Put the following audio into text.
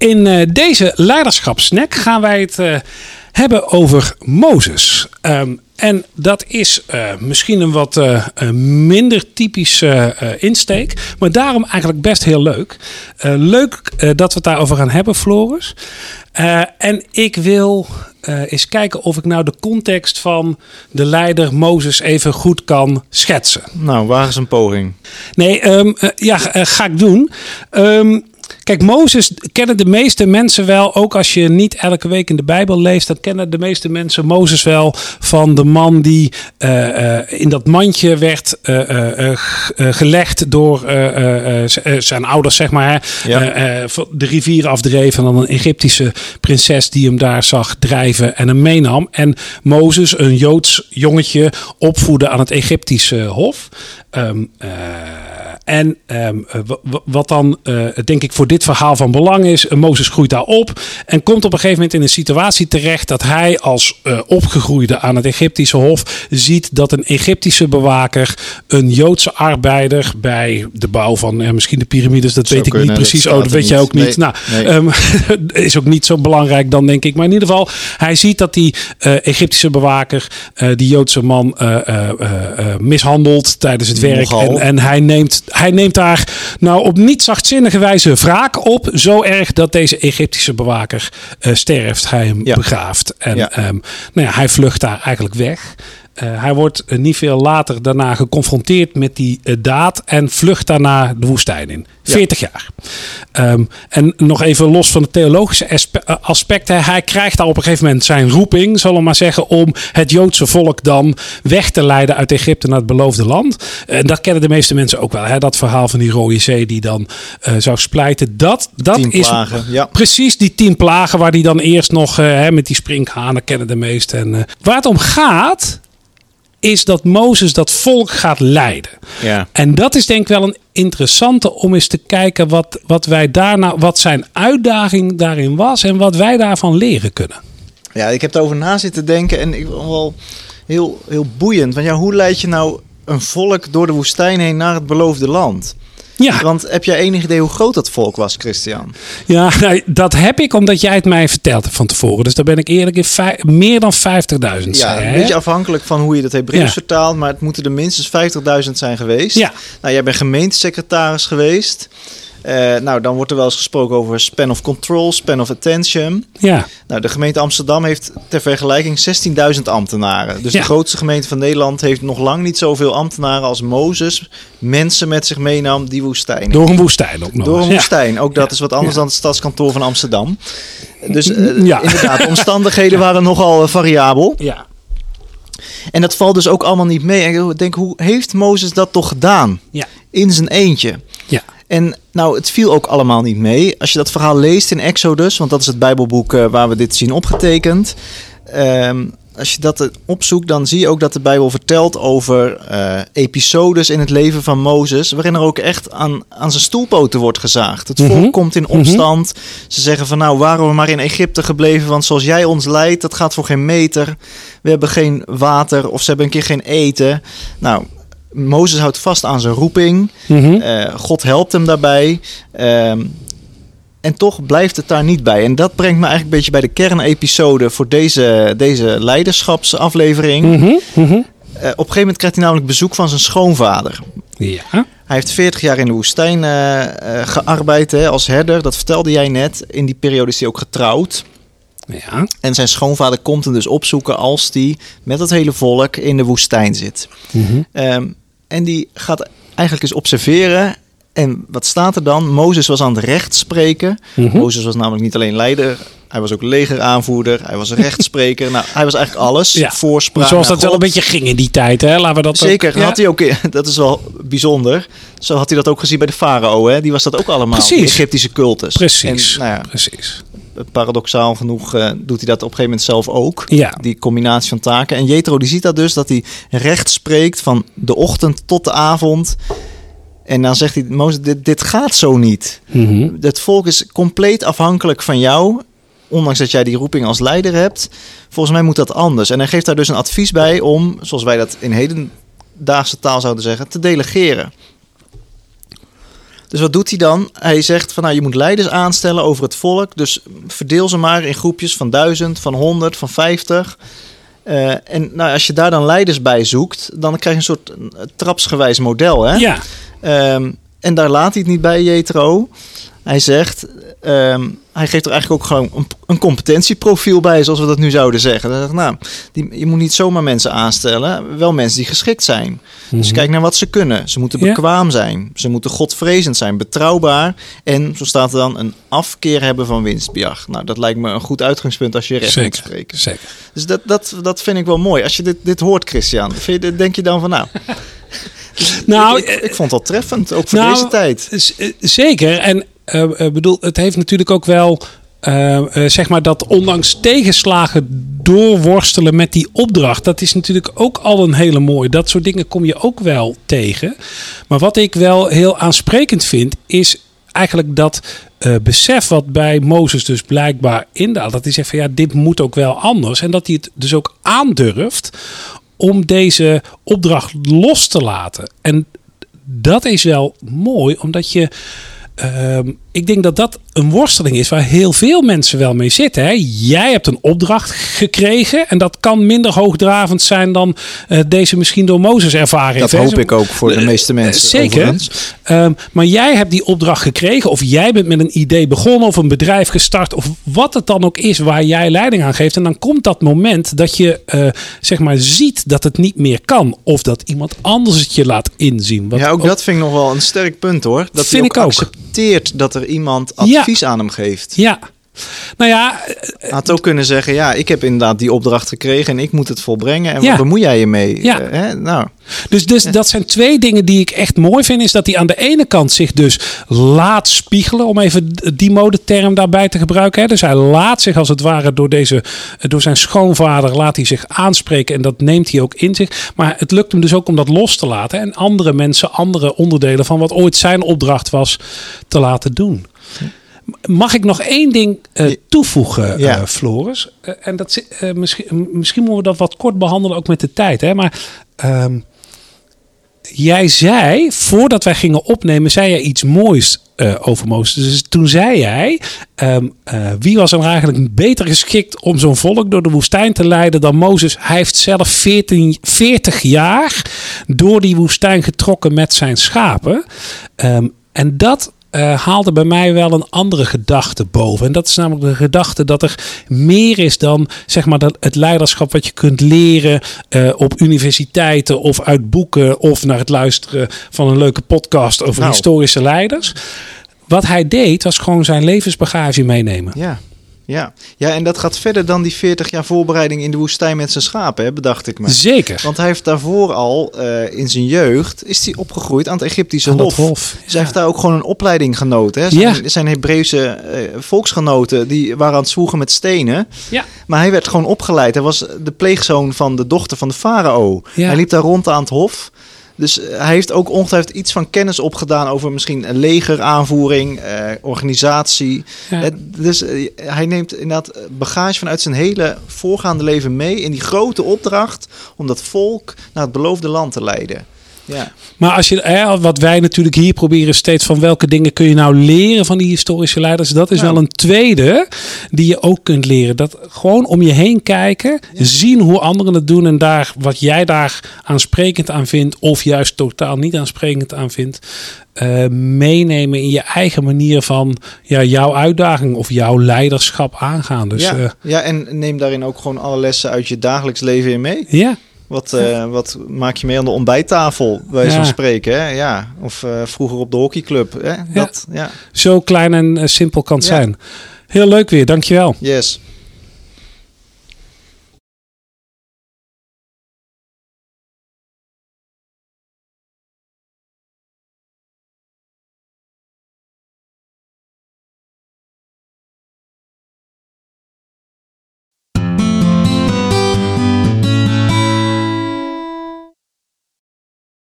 In uh, deze leiderschapssnack gaan wij het uh, hebben over Mozes. Um, en dat is uh, misschien een wat minder typische insteek, maar daarom eigenlijk best heel leuk. leuk dat we het daarover gaan hebben, Floris. en ik wil eens kijken of ik nou de context van de leider Mozes even goed kan schetsen. Nou, waar is een poging? Nee, um, ja, ga ik doen. Um, Kijk, Mozes kennen de meeste mensen wel, ook als je niet elke week in de Bijbel leest, dan kennen de meeste mensen Mozes wel van de man die uh, uh, in dat mandje werd uh, gelegd door zijn ouders, zeg maar. Ja. de rivier afdreven en dan een Egyptische prinses die hem daar zag drijven en hem meenam. En Mozes, een Joods jongetje, opvoedde aan het Egyptische hof. Um, en um, wat dan, uh, denk ik, voor dit verhaal van belang is: uh, Mozes groeit daar op en komt op een gegeven moment in een situatie terecht dat hij als uh, opgegroeide aan het Egyptische hof ziet dat een Egyptische bewaker een Joodse arbeider bij de bouw van misschien de piramides, dat weet ik niet precies. Dat oh, dat weet jij ook niet. Nee, nou, nee. Um, is ook niet zo belangrijk dan, denk ik. Maar in ieder geval, hij ziet dat die Egyptische bewaker die Joodse man mishandelt tijdens het werk. En, en hij neemt hij neemt daar nou op niet zachtzinnige wijze wraak op. Zo erg dat deze Egyptische bewaker uh, sterft. Hij hem begraaft. En ja. Um, nou ja, hij vlucht daar eigenlijk weg. Uh, hij wordt uh, niet veel later daarna geconfronteerd met die uh, daad en vlucht daarna de woestijn in. 40 ja. jaar. Um, en nog even los van de theologische aspecten. Hij krijgt daar op een gegeven moment zijn roeping, zal ik maar zeggen, om het Joodse volk dan weg te leiden uit Egypte naar het beloofde land. En dat kennen de meeste mensen ook wel. Hè? Dat verhaal van die Rode Zee die dan zou splijten. Dat, dat tien is plagen, ja. precies die tien plagen waar die dan eerst nog hè, met die sprinkhanen kennen de meesten. En, waar het om gaat is dat Mozes dat volk gaat leiden. Ja. En dat is denk ik wel een interessante om eens te kijken wat, wat wij daarna, wat zijn uitdaging daarin was en wat wij daarvan leren kunnen. Ja, ik heb erover na zitten denken en ik vond wel heel, heel boeiend. Want ja, hoe leid je nou een volk door de woestijn heen naar het beloofde land? Ja. Want heb jij enig idee hoe groot dat volk was, Christian? Ja, nou, dat heb ik omdat jij het mij verteld hebt van tevoren. Dus daar ben ik eerlijk in meer dan 50.000. Ja, een beetje afhankelijk van hoe je dat Hebreeuws ja. vertaalt. Maar het moeten er minstens 50.000 zijn geweest. Ja. Nou, jij bent gemeentesecretaris geweest. Uh, nou, dan wordt er wel eens gesproken over span of control, span of attention. Ja. Nou, de gemeente Amsterdam heeft ter vergelijking 16.000 ambtenaren. Dus Ja. de grootste gemeente van Nederland heeft nog lang niet zoveel ambtenaren als Mozes mensen met zich meenam die woestijn. Door een woestijn ook nog Door een Ja. woestijn. Ook dat Ja. is wat anders dan het stadskantoor van Amsterdam. Dus eh, Ja. inderdaad, de omstandigheden waren nogal eh, variabel. Ja. En dat valt dus ook allemaal niet mee. En ik denk, hoe heeft Mozes dat toch gedaan? Ja. In zijn eentje. Ja. En nou, het viel ook allemaal niet mee. Als je dat verhaal leest in Exodus, want dat is het Bijbelboek eh, waar we dit zien opgetekend. Ehm, als je dat eh, opzoekt, dan zie je ook dat de Bijbel vertelt over eh, episodes in het leven van Mozes. waarin er ook echt aan, aan zijn stoelpoten wordt gezaagd. Het volk Mhm. komt in opstand. Ze zeggen van nou, waren we maar in Egypte gebleven, want zoals jij ons leidt, dat gaat voor geen meter. We hebben geen water of ze hebben een keer geen eten. Nou, Mozes houdt vast aan zijn roeping. Mhm. Eh, God helpt hem daarbij. Ehm, en toch blijft het daar niet bij. En dat brengt me eigenlijk een beetje bij de kernepisode voor deze, deze leiderschapsaflevering. Mhm. Mhm. Eh, op een gegeven moment krijgt hij namelijk bezoek van zijn schoonvader. Ja. Hij heeft 40 jaar in de woestijn eh, gearbeid hè, als herder. Dat vertelde jij net. In die periode is hij ook getrouwd. Ja. En zijn schoonvader komt hem dus opzoeken als hij met het hele volk in de woestijn zit. Ehm, en die gaat eigenlijk eens observeren. En wat staat er dan? Mozes was aan het recht spreken. Mhm. Mozes was namelijk niet alleen leider, hij was ook legeraanvoerder, hij was rechtspreker. nou, hij was eigenlijk alles. Ja. Voorspraak. Zoals dat wel een beetje ging in die tijd, hè? Laten we dat Zeker, ook, ja. had hij ook, dat is wel bijzonder. Zo had hij dat ook gezien bij de farao, hè? Die was dat ook allemaal. Precies. Egyptische cultus. Precies. En, nou ja, Precies. Paradoxaal genoeg eh, doet hij dat op een gegeven moment zelf ook. Ja. Die combinatie van taken. En Jethro die ziet dat dus, dat hij recht spreekt van de ochtend tot de avond. En dan zegt hij, Mozes, dit, dit gaat zo niet. Mhm. Het volk is compleet afhankelijk van jou. Ondanks dat jij die roeping als leider hebt. Volgens mij moet dat anders. En hij geeft daar dus een advies bij om, zoals wij dat in hedendaagse taal zouden zeggen, te delegeren. Dus wat doet hij dan? Hij zegt van nou, je moet leiders aanstellen over het volk. Dus verdeel ze maar in groepjes van duizend, van honderd, van vijftig. Eh, en nou, als je daar dan leiders bij zoekt, dan krijg je een soort trapsgewijs model. Hè? Ja, Ehm, en daar laat hij het niet bij, Jetro. Hij zegt, ehm, hij geeft er eigenlijk ook gewoon een, een competentieprofiel bij, zoals we dat nu zouden zeggen. Hij zegt, nou, die, je moet niet zomaar mensen aanstellen, wel mensen die geschikt zijn. Dus Mhm. kijk naar wat ze kunnen. Ze moeten Ja. bekwaam zijn. Ze moeten godvrezend zijn, betrouwbaar. En, zo staat er dan, een afkeer hebben van winstbejag. Nou, dat lijkt me een goed uitgangspunt als je recht moet spreken. zeker. Dus dat, dat, dat vind ik wel mooi. Als je dit, dit hoort, Christian, vind je, denk je dan van, nou... Nou, ik, ik, ik vond dat treffend, ook voor nou, deze tijd. Eh, Zeker. En bedoel, het heeft natuurlijk ook wel. eh, eh, zeg maar dat ondanks tegenslagen doorworstelen met die opdracht. Dat is natuurlijk ook al een hele mooie. Dat soort dingen kom je ook wel tegen. Maar wat ik wel heel aansprekend vind, is eigenlijk dat eh, besef wat bij Mozes dus blijkbaar indaalt. Dat hij zegt van ja, dit moet ook wel anders. En dat hij het dus ook aandurft om deze opdracht los te laten. En dat is wel mooi, omdat je. Um, ik denk dat dat een worsteling is waar heel veel mensen wel mee zitten. Hè? Jij hebt een opdracht gekregen. En dat kan minder hoogdravend zijn dan eh, deze misschien door Mozes ervaren Dat hoop ik ook voor de meeste mensen. Zeker. Ehm, maar jij hebt die opdracht gekregen, of jij bent met een idee begonnen, of een bedrijf gestart, of wat het dan ook is waar jij leiding aan geeft. En dan komt dat moment dat je eh, zeg maar ziet dat het niet meer kan, of dat iemand anders het je laat inzien. Wat ja, ook dat vind ik nog wel een sterk punt hoor. Dat Vind hij ik ook ook. accepteert dat er iemand Ja. advies aan hem geeft. Ja. Nou ja, had ook kunnen zeggen, ja, ik heb inderdaad die opdracht gekregen en ik moet het volbrengen. En Ja. wat bemoei jij je mee? Ja. Eh, hè? Nou, Dus, dus dat zijn twee dingen die ik echt mooi vind. Is dat hij aan de ene kant zich dus laat spiegelen. Om even die modeterm daarbij te gebruiken. Hè. Dus hij laat zich als het ware door, deze, door zijn schoonvader laat hij zich aanspreken. En dat neemt hij ook in zich. Maar het lukt hem dus ook om dat los te laten. En andere mensen, andere onderdelen van wat ooit zijn opdracht was, te laten doen. Mag ik nog één ding eh, toevoegen, Ja. eh, Floris? Eh, en dat, misschien, misschien moeten we dat wat kort behandelen, ook met de tijd. Hè? Maar ehm, jij zei, voordat wij gingen opnemen, zei jij iets moois over Mozes. Dus toen zei jij, ehm, eh, wie was er eigenlijk beter geschikt om zo'n volk door de woestijn te leiden dan Mozes? Hij heeft zelf 14, 40 jaar door die woestijn getrokken met zijn schapen. Ehm, en dat eh, haalde bij mij wel een andere gedachte boven. En dat is namelijk de gedachte dat er meer is dan zeg maar, dat het leiderschap wat je kunt leren eh, op universiteiten of uit boeken of naar het luisteren van een leuke podcast over Nou. historische leiders. Wat hij deed was gewoon zijn levensbagage meenemen. ja. Ja. ja, en dat gaat verder dan die 40 jaar voorbereiding in de woestijn met zijn schapen, hè, bedacht ik me. Zeker. Want hij heeft daarvoor al, eh, in zijn jeugd, is hij opgegroeid aan het Egyptische Aan hof. hof, Dus hij heeft daar ook gewoon een opleiding genoten. Hè? Zijn, Ja. zijn Hebreeuwse eh, volksgenoten, die waren aan het zwoegen met stenen. Ja. Maar hij werd gewoon opgeleid. Hij was de pleegzoon van de dochter van de farao. Ja. Hij liep daar rond aan het hof. Dus eh, hij heeft ook ongetwijfeld iets van kennis opgedaan over misschien een legeraanvoering, eh, organisatie. Ja. Eh, dus hij neemt inderdaad bagage vanuit zijn hele voorgaande leven mee in die grote opdracht om dat volk naar het beloofde land te leiden. Ja. Maar als je, hè, wat wij natuurlijk hier proberen steeds van welke dingen kun je nou leren van die historische leiders, dat is wel een tweede die je ook kunt leren. Dat gewoon om je heen kijken, zien hoe anderen het doen en daar wat jij daar aansprekend aan vindt of juist totaal niet aansprekend aan vindt, eh, meenemen in je eigen manier van ja, jouw uitdaging of jouw leiderschap aangaan. Dus ja. ja, ja, en neem daarin ook gewoon alle lessen uit je dagelijks leven in mee. ja. Wat, eh, wat maak je mee aan de ontbijttafel, bij Ja. zo'n spreken? Hè? Ja. Of eh, vroeger op de hockeyclub. Hè? Dat, ja. zo klein en eh, simpel kan het zijn. Heel leuk weer, dankjewel. Yes.